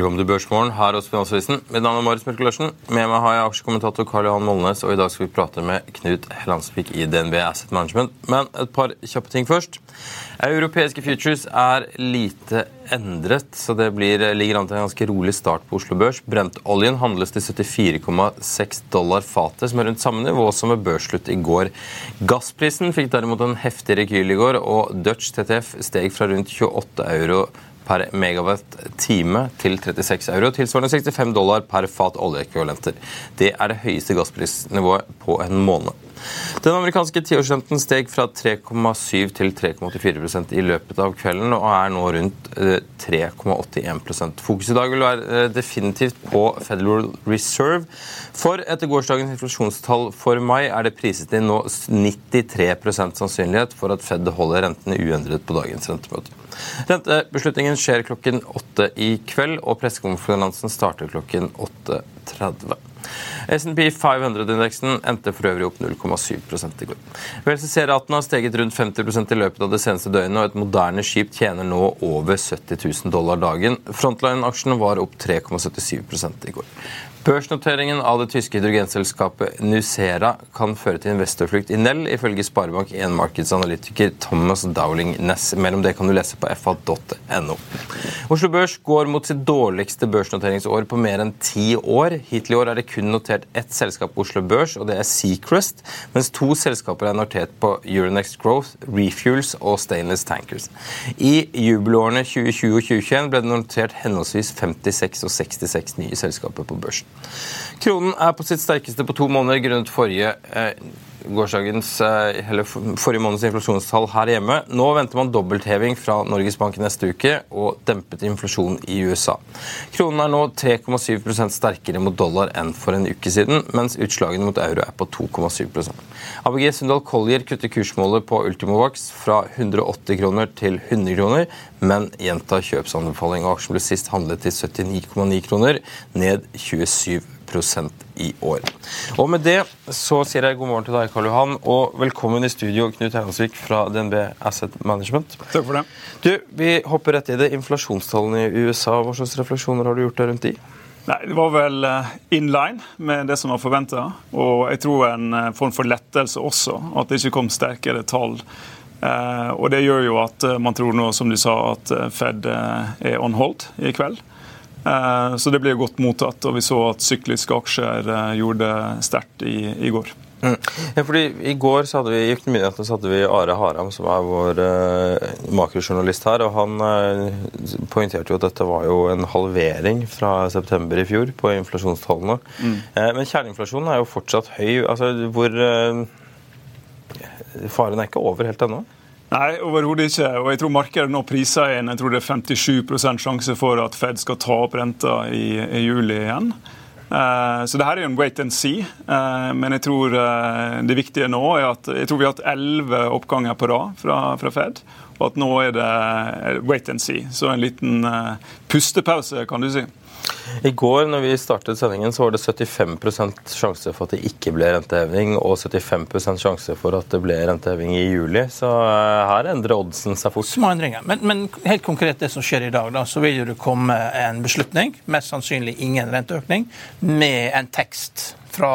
Velkommen til Børsmorgen her hos Finansavisen. Mitt navn er Marius Mørk. Med meg har jeg aksjekommentator Karl Johan Molnes, og i dag skal vi prate med Knut Hellandsvik i DNB Asset Management. Men et par kjappe ting først. Europeiske futures er lite endret, så det blir, ligger an til en ganske rolig start på Oslo Børs. Brentoljen handles til 74,6 dollar fatet, som er rundt samme nivå som ved børsslutt i går. Gassprisen fikk derimot en heftig rekyl i går, og Dutch TTF steg fra rundt 28 euro per megawatt time til 36 euro, tilsvarende 65 dollar per fat oljeekvivalenter. Det er det høyeste gassprisnivået på en måned. Den amerikanske tiårsrenten steg fra 3,7 til 3,84% i løpet av kvelden og er nå rundt 3,81 Fokus i dag vil være definitivt på Federal Reserve. For etter gårsdagens inflasjonstall for mai er det priset inn nå 93% sannsynlighet for at Fed holder rentene uendret på dagens rentemøte. Rentebeslutningen skjer klokken åtte i kveld, og pressekonferansen starter klokken 8.30. S&P 500-indeksen endte for øvrig opp 0,7% i går. VLCC-raten har steget rundt 50% i løpet av det seneste døgnet, og et moderne skip tjener nå over 70 000 dollar dagen. Frontline-aksjen var opp 3,77 i går. Børsnoteringen av det tyske hydrogenselskapet Nucera kan føre til investorflukt i Nell, ifølge Sparebank1 Markedsanalytiker Thomas Dowling Ness. Mer om det kan du lese på fa.no. Oslo Børs går mot sitt dårligste børsnoteringsår på mer enn ti år. Hittil i år er det kun notert ett selskap på Oslo Børs, og det er Seacrest, mens to selskaper er notert på Euronext Growth, Refuels og Stainless Tankers. I jubelårene 2020 og 2021 ble det notert henholdsvis 56 og 66 nye selskaper på børsen. Kronen er på sitt sterkeste på to måneder grunnet forrige eh, gårsdagens, eller forrige måneds inflasjonstall her hjemme. Nå venter man dobbeltheving fra Norges Bank neste uke og dempet inflasjon i USA. Kronen er nå 3,7% sterkere mot dollar enn for en uke siden, mens utslagene mot euro er på 2,7 ABG Sundal Collier kutter kursmålet på Ultimovax fra 180 kroner til 100 kroner, men gjentar kjøpsanbefaling. Aksjen ble sist handlet til 79,9 kroner, ned 27 i år. Og Med det så sier jeg god morgen til deg, Karl Johan, og velkommen i studio, Knut Hegnansvik fra DNB Asset Management. Takk for det. Du, Vi hopper rett i det. Inflasjonstallene i USA, hva slags refleksjoner har du gjort der rundt de? Nei, Det var vel in line med det som var forventa. Og jeg tror en form for lettelse også, at det ikke kom sterkere tall. Eh, og Det gjør jo at man tror nå, som du sa, at Fed er on hold i kveld. Så det ble godt mottatt, og vi så at sykliske aksjer gjorde det sterkt i, i går. Mm. Ja, fordi I går så hadde vi i Økonominyhetene så hadde vi Are Haram, som er vår eh, makrojournalist her. og Han eh, poengterte jo at dette var jo en halvering fra september i fjor på inflasjonstallene. Mm. Eh, men kjerneinflasjonen er jo fortsatt høy. altså hvor Faren er ikke over helt ennå? Nei, overhodet ikke. Og jeg tror markedet nå priser inn jeg tror det er 57% sjanse for at Fed skal ta opp renta i, i juli igjen. Uh, så det her er jo en wait and see. Uh, men jeg tror uh, det viktige nå er at jeg tror vi har hatt elleve oppganger på rad fra, fra, Fed. Og at nå er det wait and see. Så en liten pustepause, kan du si. I går når vi startet sendingen, så var det 75 sjanse for at det ikke ble renteheving, og 75% sjanse for at det ble renteheving i juli. Så eh, her endrer oddsen seg fort. Små endringer. Men, men, helt konkret det som skjer i dag, da, så vil det komme en beslutning, mest sannsynlig ingen renteøkning, med en tekst fra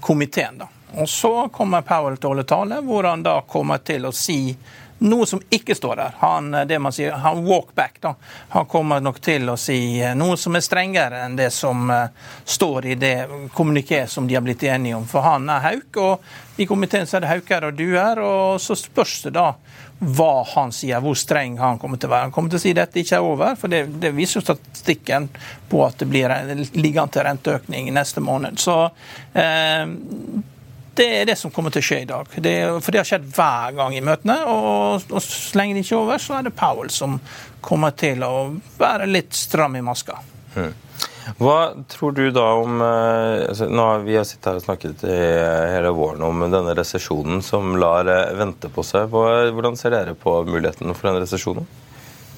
komiteen. da. Og Så kommer Powell til å holde tale, hvor han da kommer til å si noe som ikke står der. Han, eh, det man sier, han walk back. da. Han kommer nok til å si eh, noe som er strengere enn det som uh, står i det kommuniké som de har blitt enige om. For han er hauk, og i komiteen så er det hauker og duer. Og så spørs det da hva han sier, hvor streng han kommer til å være. Han kommer til å si dette ikke er over, for det, det viser jo statistikken på at det blir ligger an til renteøkning neste måned. Så eh, det er det som kommer til å skje i dag. Det, for det har skjedd hver gang i møtene. Og, og så lenge det ikke er over, så er det Powell som kommer til å være litt stram i maska. Mm. Hva tror du da om eh, altså, nå har Vi har sittet her og snakket i hele våren om denne resesjonen som lar eh, vente på seg. Hvordan ser dere på muligheten for den resesjonen?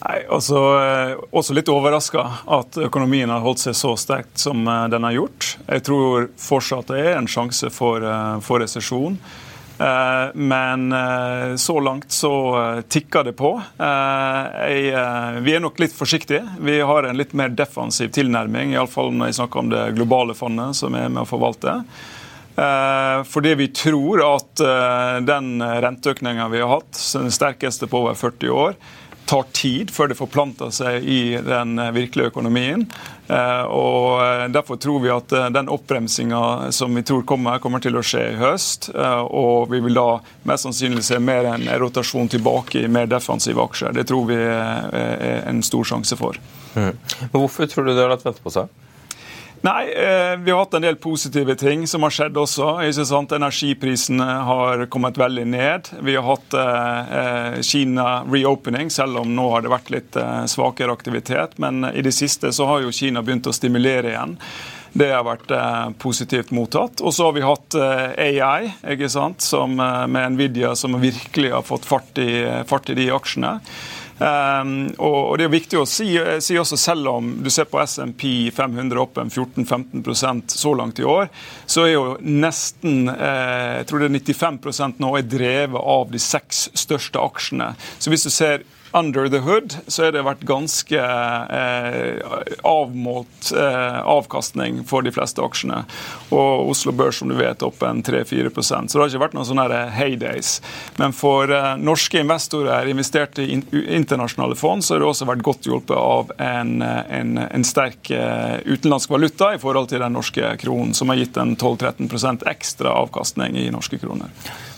Nei, altså, eh, Også litt overraska at økonomien har holdt seg så sterkt som eh, den har gjort. Jeg tror fortsatt det er en sjanse for, eh, for resesjon. Men så langt så tikker det på. Vi er nok litt forsiktige. Vi har en litt mer defensiv tilnærming, iallfall når jeg snakker om det globale fondet som er med å forvalte. Fordi vi tror at den renteøkninga vi har hatt, den sterkeste på over 40 år, tar tid før det forplanter seg i den virkelige økonomien. Eh, og eh, Derfor tror vi at eh, den oppbremsinga som vi tror kommer, kommer til å skje i høst. Og vi vil da mest sannsynlig se mer en rotasjon tilbake i mer defensive aksjer. Det tror vi er en stor sjanse for. Mm. Men Hvorfor tror du det har latt vente på seg? Nei, eh, vi har hatt en del positive ting som har skjedd også. ikke sant? Energiprisene har kommet veldig ned. Vi har hatt eh, eh, Kina reopening, selv om nå har det vært litt eh, svakere aktivitet. Men i det siste så har jo Kina begynt å stimulere igjen. Det har vært eh, positivt mottatt. Og så har vi hatt eh, AI, ikke sant? Som, med Nvidia, som virkelig har fått fart i, fart i de aksjene. Um, og, Det er viktig å si, si, også, selv om du ser på SMP 500 opp en 14-15% så langt i år, så er jo nesten eh, jeg tror det er 95% nå er drevet av de seks største aksjene. Så hvis du ser under the hood så har det vært ganske eh, avmålt eh, avkastning for de fleste aksjene. Og Oslo Børs som du vet, opp en 3-4% Så det har ikke vært noen sånne heydays. Men for eh, norske investorer investert i in internasjonale fond, så har det også vært godt hjulpet av en, en, en sterk eh, utenlandsk valuta i forhold til den norske kronen, som har gitt en 12-13% ekstra avkastning i norske kroner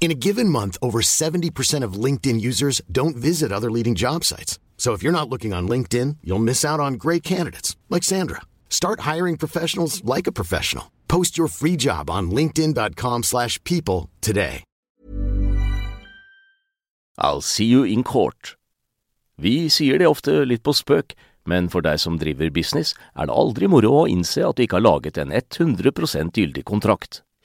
In a given month, over 70% of LinkedIn users don't visit other leading job sites. So if you're not looking on LinkedIn, you'll miss out on great candidates like Sandra. Start hiring professionals like a professional. Post your free job on linkedin.com/people today. I'll see you in court. Vi sier det ofte litt på spøk, men for deg som driver business, er det aldri moro å innse at du ikke har laget en 100% gyldig kontrakt.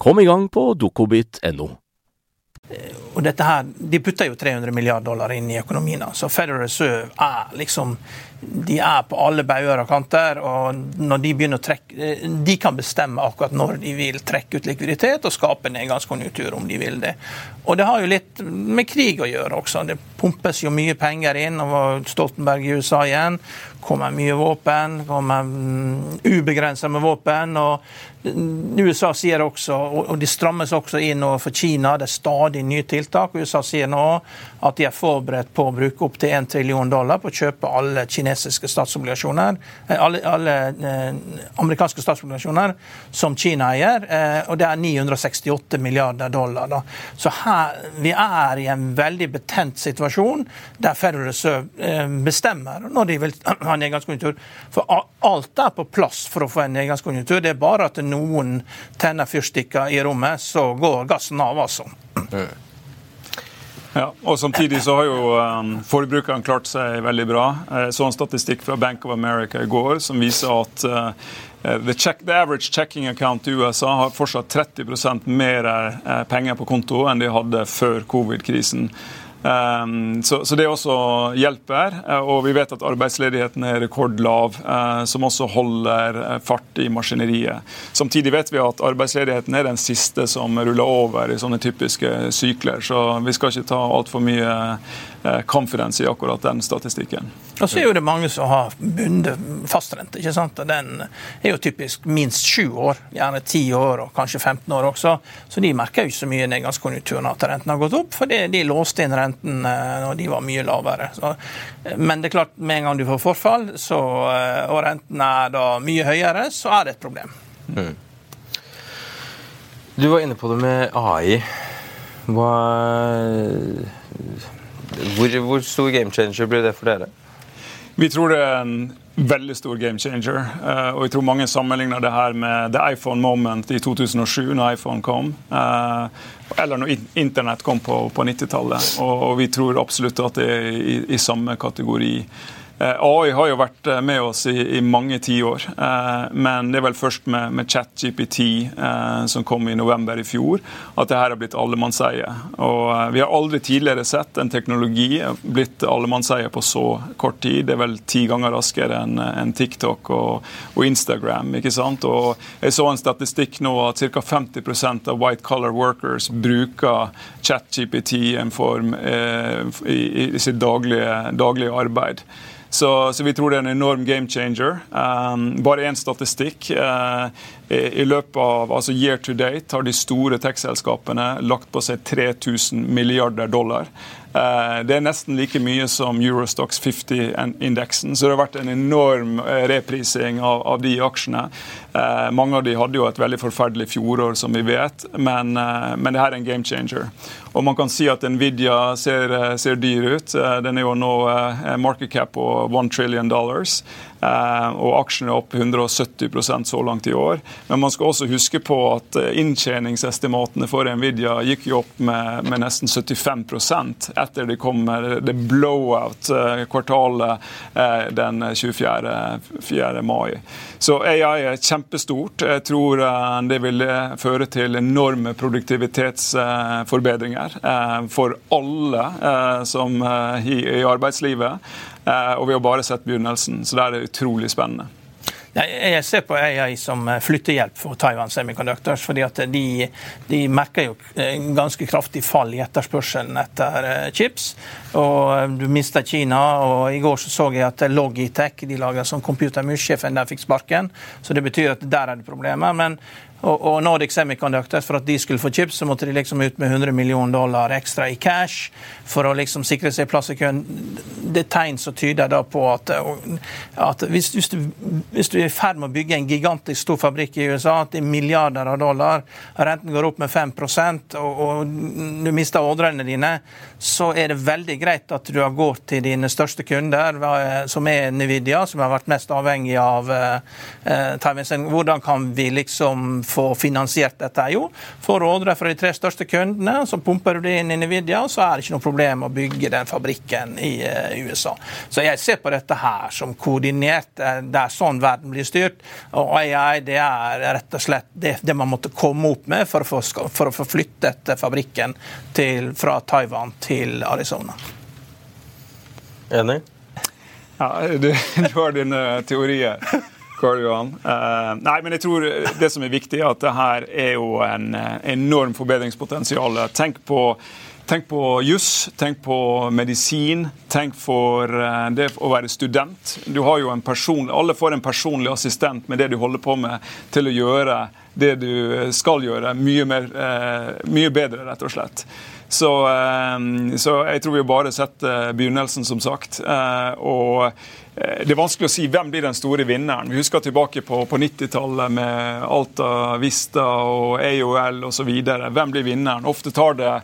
Kom i gang på dokobit.no. og dette her, De putter jo 300 milliarder dollar inn i økonomien. Så Federal Reserve er liksom de er på alle bauger og kanter. og når De begynner å trekke, de kan bestemme akkurat når de vil trekke ut likviditet og skape nedgangskonjunktur, om de vil det. Og Det har jo litt med krig å gjøre også. Det pumpes jo mye penger inn. og Stoltenberg i USA igjen. kommer mye våpen. kommer mm, ubegrensa med våpen. og USA sier også, og de strammes også inn overfor Kina, det er stadig nye tiltak. USA sier nå at de er forberedt på å bruke opptil 1 trillion dollar på å kjøpe alle kinesiske statsobligasjoner, eh, alle, alle eh, amerikanske statsobligasjoner som Kina eier, eh, og det er 968 milliarder dollar. Da. Så her, vi er i en veldig betent situasjon der Federal Reserve bestemmer når de vil ha nedgangskonjunktur. For alt er på plass for å få en nedgangskonjunktur. Det er bare at noen tenner fyrstikker i rommet, så går gassen av, altså. Ja, og Samtidig så har jo um, forbrukerne klart seg veldig bra. Jeg så en statistikk fra Bank of America i går som viser at uh, the, check, the, average checking account i USA har fortsatt 30% mer uh, penger på konto enn de hadde før covid-krisen. Ehm, så, det også hjelper. Eh, og vi vet at arbeidsledigheten er rekordlav, eh, som også holder eh, fart i maskineriet. Samtidig vet vi at arbeidsledigheten er den siste som ruller over i sånne typiske sykler. Så vi skal ikke ta altfor mye confidence i akkurat den statistikken. Og så er jo det mange som har bundet fastrente. ikke sant? Og Den er jo typisk minst sju år, gjerne ti år og kanskje 15 år også. Så de merker jo ikke så mye nedgangskonjunkturen at renten har gått opp, for de låste inn renten eh, når de var mye lavere. Så, eh, men det er klart, med en gang du får forfall, så, eh, og renten er da mye høyere, så er det et problem. Mm. Du var inne på det med AI. Hva hvor, hvor stor game changer blir det for dere? Vi tror det er en veldig stor game changer. Uh, og jeg tror mange sammenligner det her med the iPhone moment i 2007, når iPhone kom. Uh, eller når internett kom på, på 90-tallet. Og, og, vi tror absolutt at det er i, i samme kategori. Eh, AI har jo vært eh, med oss i, i mange tiår, eh, men det er vel først med, med ChatGPT som kom i november i fjor, at det her har blitt allemannseie. Og Vi har aldri tidligere sett en teknologi blitt allemannseie på så kort tid. Det er vel ti ganger raskere enn en TikTok og, og, Instagram. ikke sant? Og Jeg så en statistikk nå at ca. 50% av white collar workers bruker ChatGPT i en form eh, i, i, sitt daglige, daglige arbeid. Så, så, vi tror det er en enorm game changer. Um, bare én statistikk. Uh, i, I løpet av altså year to date har de store tech-selskapene lagt på seg 3000 milliarder dollar. Uh, det er nesten like mye som Eurostox 50-indeksen. Så det har vært en enorm uh, reprising av, av de aksjene. Uh, mange av de hadde jo et veldig forferdelig fjorår, som vi vet, men, men det her er en game changer. Og man kan si at Nvidia ser, ser dyr ut. Den er jo nå market cap på 1 trillion dollars. Eh, og aksjene er opp 170% så langt i år. Men man skal også huske på at eh, inntjeningsestimatene for Nvidia gikk jo opp med, med nesten 75 etter det kom det blowout-kvartalet eh, den 24. 4. mai. Så AI er kjempestort. Jeg tror det vil føre til enorme produktivitetsforbedringer for alle som i arbeidslivet. Eh, og vi har bare sett begynnelsen. Så det er utrolig spennende. Jeg ser på AI som eh, flyttehjelp for Taiwan Semiconductors. fordi at de, de merker jo eh, ganske kraftig fall i etterspørselen etter chips. og Du mister Kina. og I går så, så jeg at Logitech de lager som computermus-sjefen der fikk sparken. Så det betyr at der er det problemer. Men og, og Nordic Semiconductors, for at de skulle få chips, så måtte de liksom ut med 100 millioner dollar ekstra i cash for å liksom sikre seg plass i køen. Det er tegn som tyder da på at, at hvis, hvis, du, hvis, du, er i ferd med å bygge en gigantisk stor fabrikk i USA til milliarder av dollar, renten går opp med 5 og, og du mister ordrene dine, så er det veldig greit at du har gått til dine største kunder, som er Nvidia, som har vært mest avhengig av uh, Taiwan. Hvordan kan vi liksom få finansiert dette? Jo, får ordre fra de tre største kundene, så pumper du det inn i Nvidia, så er det ikke noe problem å bygge den fabrikken i i USA. Så jeg ser på dette her som koordinert. Det er sånn verden blir styrt. Og AI det er rett og slett det, det man måtte komme opp med for å få, for å få flyttet fabrikken til, fra Taiwan til Arizona. Enig? Ja, du, du har dine teorier. Karl Johan. Uh, nei, men jeg tror det som er viktig, er at det her er jo en enorm forbedringspotensial. Tenk på Tenk på juss, tenk på medisin, tenk for uh, det å være student. Du har jo en person, Alle får en personlig assistent med det du holder på med, til å gjøre det du skal gjøre, mye, mer, mye bedre, rett og slett. Så, så, jeg tror vi bare sett begynnelsen, som sagt. og Eh, det er vanskelig å si hvem blir den store vinneren. Vi husker tilbake på, på 90-tallet med Alta Vista og AOL osv. Hvem blir vinneren? Ofte tar det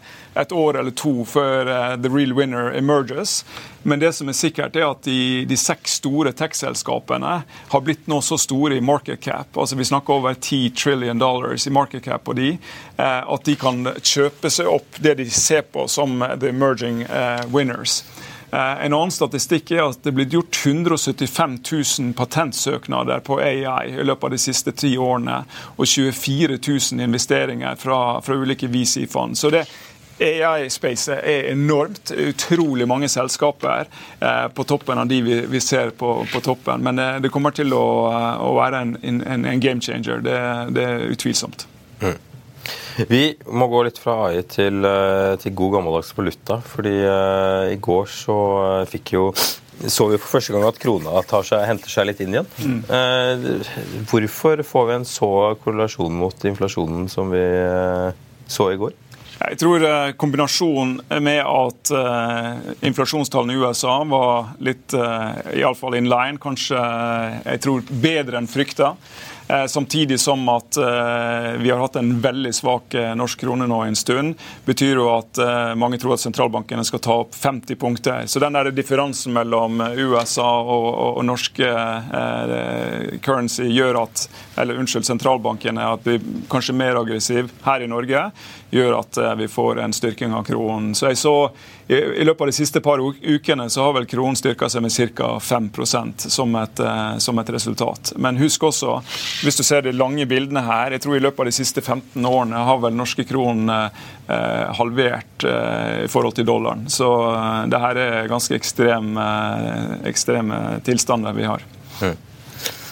et år eller to før uh, the real winner emerges. Men det som er sikkert er at de, de seks store tech-selskapene har blitt nå så store i market cap, altså vi snakker over 10 trillion dollars i market cap på de, uh, at de kan kjøpe seg opp det de ser på som the emerging winners. Eh, en annen statistikk er at det er blitt gjort 175 000 patentsøknader på AI i løpet av de siste ti årene, og 24 000 investeringer fra, fra ulike VC-fond. Så det AI-spacet er enormt. Utrolig mange selskaper eh, på toppen av de vi, vi ser på, på, toppen. Men det, det kommer til å, å være en, en, en, game changer. Det, det er utvilsomt. Vi må gå litt fra AI til, eh, til god gammeldags valuta. fordi uh, i går så eh, fikk jo så vi for første gang at krona seg, henter seg litt inn igjen. Mm. Uh, hvorfor får vi en så korrelasjon mot inflasjonen som vi uh, så i går? Jeg tror kombinasjonen med at inflasjonstallene i USA var litt, uh, iallfall in line, kanskje jeg tror bedre enn frykta. Eh, samtidig som at eh, vi har hatt en veldig svak eh, norsk krone nå en stund. betyr jo at mange tror at sentralbankene skal ta opp 50 punkter. Så den der differansen mellom USA og, og, og norske eh, currency gjør at eller unnskyld, sentralbankene at blir kanskje mer aggressiv her i Norge, gjør at vi får en styrking av kronen. Så jeg så i, løpet av de siste par ukene så har vel kronen styrka seg med ca. 5% som et, eh, som et resultat. Men husk også, hvis du ser de lange bildene her, jeg tror i løpet av de siste 15 årene har vel norske kronen eh, halvert eh, i forhold til dollaren. Så eh, det her er ganske ekstreme, eh, ekstreme tilstander vi har. Mm.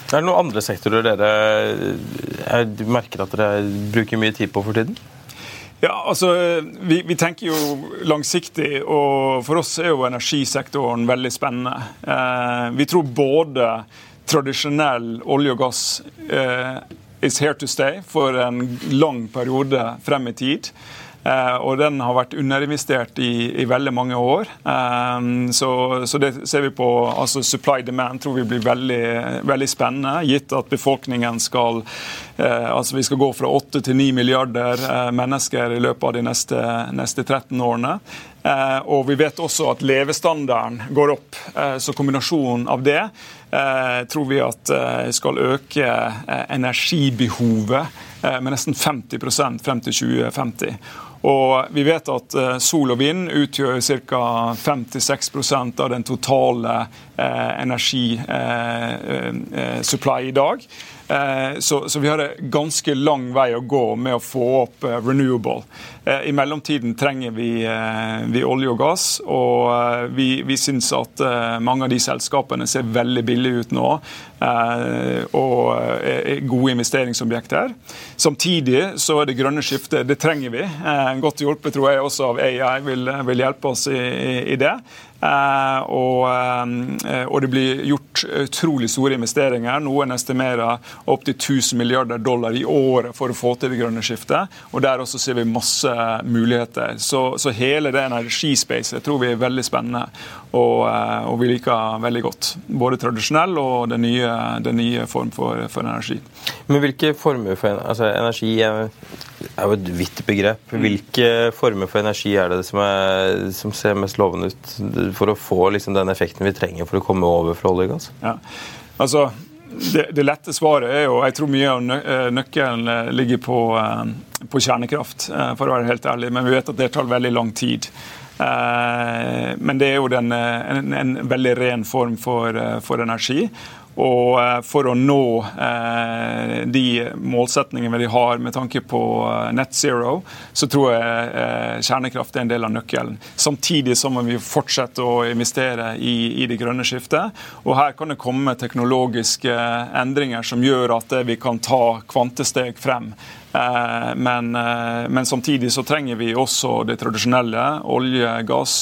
Er det noen andre sektorer dere merker at dere bruker mye tid på for tiden? Ja, altså, vi, vi, tenker jo langsiktig, og for oss er jo energisektoren veldig spennende. Eh, vi tror både tradisjonell olje og gass eh, is here to stay for en lang periode frem i tid. Eh, og den har vært underinvestert i, i veldig mange år. Eh, så, så, det ser vi på altså Supply demand tror vi blir veldig, veldig spennende, gitt at befolkningen skal eh, altså Vi skal gå fra 8 til 9 milliarder mennesker i løpet av de neste, neste 13 årene. Og vi vet også at levestandarden går opp. Så kombinasjonen av det tror vi at skal øke energibehovet med nesten 50 frem til 2050. Og vi vet at eh, sol og vind utgjør ca. 5-6 av den totale eh, energisupply eh, i dag. Så, så, vi har en ganske lang vei å gå med å få opp renewable. I mellomtiden trenger vi, vi olje og gass, og vi, vi syns at mange av de selskapene ser veldig billige ut nå. Og er gode investeringsobjekter. Samtidig så er det grønne skiftet, det trenger vi godt hjulpet tror jeg også av AI vil, vil hjelpe oss i, i det. Eh, og, eh, og, det blir gjort utrolig store investeringer. Noen estimerer opptil 1000 milliarder dollar i året for å få til det grønne skiftet. Og der også ser vi masse muligheter. Så, så hele det energispacet tror vi er veldig spennende, og, eh, og vi liker veldig godt. Både tradisjonell og den nye, den nye form for, for, energi. Men hvilke former for altså, energi er jo et vidt begrep. Hvilke former for energi er det som, er, som ser mest lovende ut? for å få liksom, den effekten vi trenger for å komme over fra olje og gass? Ja. Altså, det, det, lette svaret er jo Jeg tror mye av eh, nøkkelen eh, ligger på, eh, på, kjernekraft, for å være helt ærlig. Men vi vet at det tar veldig lang tid. Men det er jo den, en, en, veldig ren form for, for energi. Og eh, for å nå eh, de målsetningene vi har med tanke på eh, net zero, så tror jeg kjernekraft er en del av nøkkelen. Samtidig så må vi fortsette å investere i det grønne skiftet. Og her kan det komme teknologiske endringer som gjør at vi kan ta kvantesteg frem. Men, men, samtidig så trenger vi også det tradisjonelle. Olje, gass,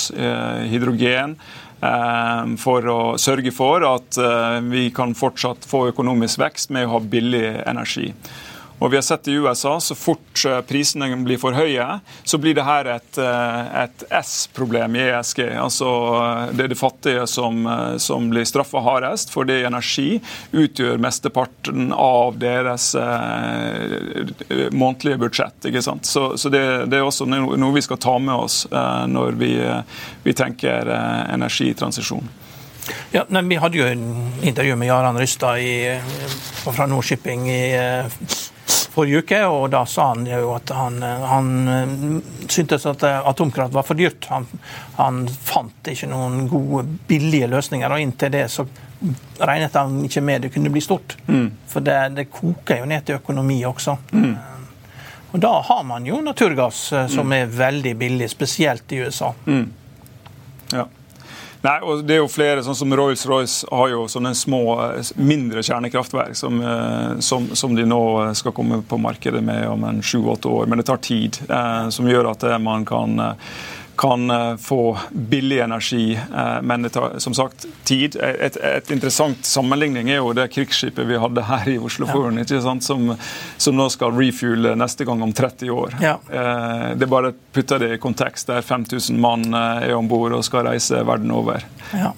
hydrogen. Eh, for å sørge for at eh, vi kan fortsatt få økonomisk vekst med å ha billig energi. Og vi har sett i USA, Så fort eh, prisene blir for høye, så blir det her et, et S-problem i ESG. Altså Det er de fattige som, som blir straffa hardest, fordi energi utgjør mesteparten av deres eh, månedlige budsjett. ikke sant? Så, så det, det, er også noe vi skal ta med oss eh, når vi, vi tenker eh, energitransisjon. Ja, nei, Vi hadde jo en intervju med Jaran Rystad fra Nordshipping i forrige uke, og da sa han jo at han, han syntes at atomkraft var for dyrt. Han, han, fant ikke noen gode, billige løsninger, og inntil det så regnet han ikke med det kunne bli stort. Mm. For det, det, koker jo ned til økonomi også. Mm. Og da har man jo naturgass eh, som mm. er veldig billig, spesielt i USA. Mm. Ja. Nei, og det er jo flere, sånn som Rolls-Royce har jo sånne små, mindre kjernekraftverk som, eh, som, som, de nå skal komme på markedet med om en sju-åtte år. Men det tar tid, eh, som gjør at man kan eh, kan eh, få billig energi, eh, men det tar som sagt tid. Et, et interessant sammenligning er jo det krigsskipet vi hadde her i Oslofjorden, ja. som, som, nå skal refuele neste gang om 30 år. Ja. Eh, det er bare å putte det i kontekst, der 5000 mann er om bord og skal reise verden over. Ja.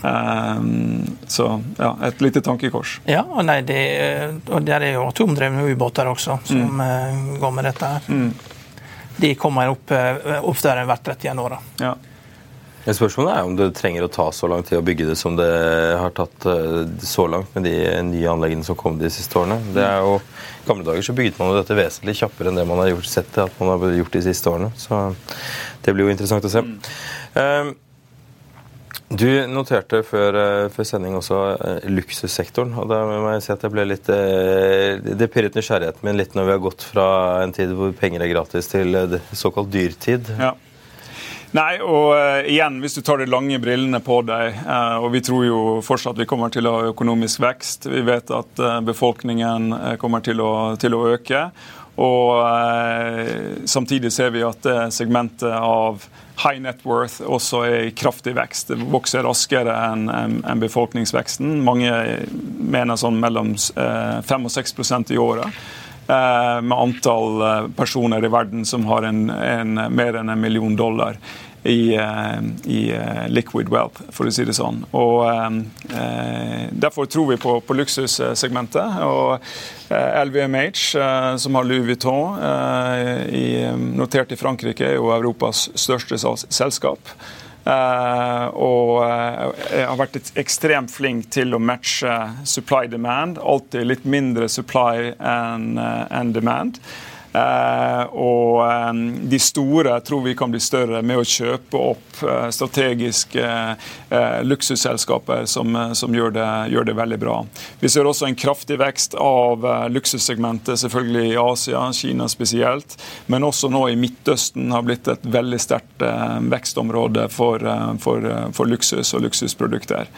Så ja, et lite tankekors. Ja, og, nei, det, og der er jo atomdrevne ubåter også som mm. går med dette her. Mm de kommer opp eh, oftere hvert 30. år. Ja. Spørsmålet er om det trenger å ta så lang tid å bygge det som det har tatt eh, så langt med de nye anleggene som kom de siste årene. Det er jo, I gamle dager så bygget man jo dette vesentlig kjappere enn det man har gjort, sett at man har gjort de siste årene. Så det blir jo interessant å se. Mm. Uh, du noterte før, eh, før, sending også uh, luksussektoren. og da må jeg si at jeg ble litt, uh, Det pirret nysgjerrigheten min litt når vi har gått fra en tid hvor penger er gratis, til såkalt dyrtid. Ja. Nei, og igjen, hvis du tar de lange brillene på deg, og vi tror jo fortsatt vi kommer til å ha økonomisk vekst. Vi vet at befolkningen kommer til å, til å øke. Og samtidig ser vi at segmentet av high net worth også er i kraftig vekst. Det vokser raskere enn en befolkningsveksten. Mange mener sånn mellom 5 og 6% i året. Eh, med antall eh, personer i verden som har en, en, mer enn en million dollar i, eh, i, eh, liquid wealth, for å si det sånn. Og eh, Derfor tror vi på, på luksussegmentet. og LVMH, som har Louis Vuitton, notert i Frankrike, er jo Europas største selskap. Uh, og uh, har vært ekstremt flink til å matche supply demand. Alltid litt mindre supply enn en demand. Eh, og eh, de store tror vi kan bli større med å kjøpe opp eh, strategiske luksusselskaper som, som gjør, det, gjør, det, veldig bra. Vi ser også en kraftig vekst av luksussegmentet, selvfølgelig i Asia, Kina spesielt, men også nå i Midtøsten har blitt et veldig sterkt vekstområde for, for, for luksus og luksusprodukter.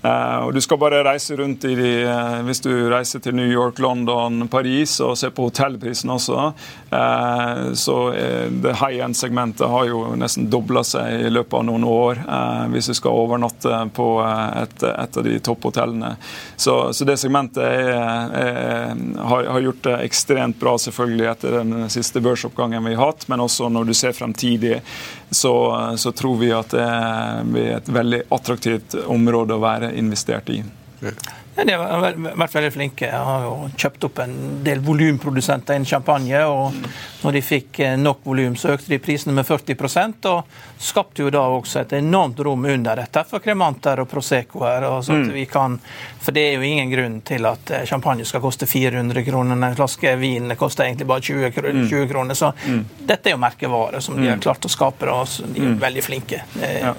Uh, og Du skal bare reise rundt i de, uh, hvis du reiser til New York, London, Paris og ser på hotellprisen også. Uh, så det high end-segmentet har jo nesten dobla seg i løpet av noen år hvis du skal overnatte på et, et av de topphotellene. Så, så, det segmentet er, er, har, har, gjort det ekstremt bra selvfølgelig etter den siste børsoppgangen vi har hatt, men også når du ser fremtidig så, så, tror vi at det er et veldig attraktivt område å være investert i. Ja, de har vært veldig flinke. Jeg har jo kjøpt opp en del volumprodusenter innen champagne. og Når de fikk eh, nok volum, så økte de prisene med 40 og skapte jo da også et enormt rom under dette for kremanter og proseccoer. Og sånn mm. vi kan, for det er jo ingen grunn til at eh, champagne skal koste 400 kroner. En flaske vin koster egentlig bare 20, 20 mm. kroner. Så mm. dette er jo merkevare som de har mm. klart å skape. og De er jo veldig flinke. Ja.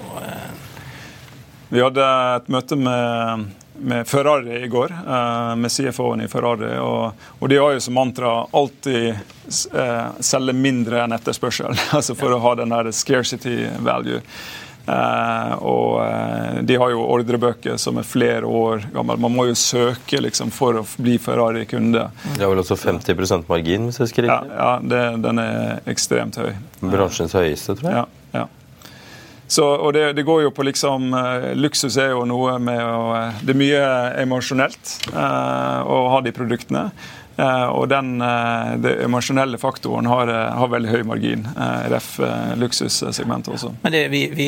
Vi hadde et møte med, med Ferrari i går, eh, med CFO-en i Ferrari. Og, og, de har jo som mantra alltid eh, selge mindre enn etterspørsel. altså For å ha den der scarcity value. Eh, og de har jo ordrebøker som er flere år gamle. Man må jo søke liksom, for å bli Ferrari-kunde. Det har vel også 50% margin, hvis jeg husker riktig? Ja, ja det, den er ekstremt høy. Bransjens høyeste, tror jeg. Ja, Ja. Så, og det, det, går jo på liksom uh, Luksus er jo noe med å uh, Det er mye emosjonelt uh, å ha de produktene. og den det emosjonelle faktoren har, har, veldig høy margin. ref luksussegmentet også. Men det, vi, vi,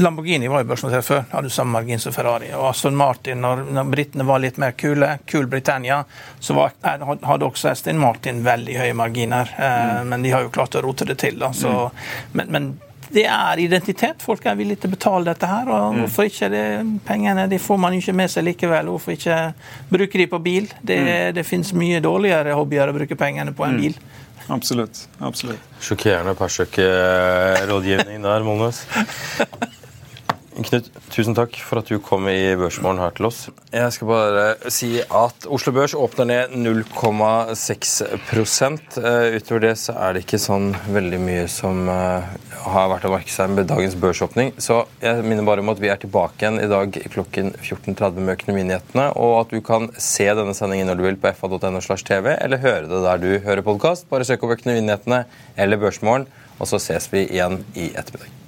Lamborghini var jo børsnotert før, hadde samme margin som Ferrari. Og Aston Martin, når, når britene var litt mer kule, kul Britannia, så var, hadde også Aston Martin veldig høye marginer. Mm. Men de har jo klart å rote det til. Da, så, mm. men, men det er identitet. Folk er villige til å betale dette her. og mm. Hvorfor ikke? Det, pengene de får man ikke med seg likevel. Hvorfor ikke bruke de på bil? Det, mm. det finnes mye dårligere hobbyer å bruke pengene på enn mm. bil. Absolutt. absolutt. Sjokkerende Persøk-rådgivning der, Molnes. Knut, tusen takk for at du kom i Børsmorgen her til oss. Jeg skal bare si at Oslo Børs åpner ned 0,6 eh, Utover det så er det ikke sånn veldig mye som eh, har vært å merke seg med dagens børsåpning. Så jeg minner bare om at vi er tilbake igjen i dag klokken 14.30 med Økonominyhetene, og at du kan se denne sendingen når du vil på fa.no slash tv, eller høre det der du hører podkast. Bare søk opp Økonominyhetene eller Børsmorgen, og så ses vi igjen i ettermiddag.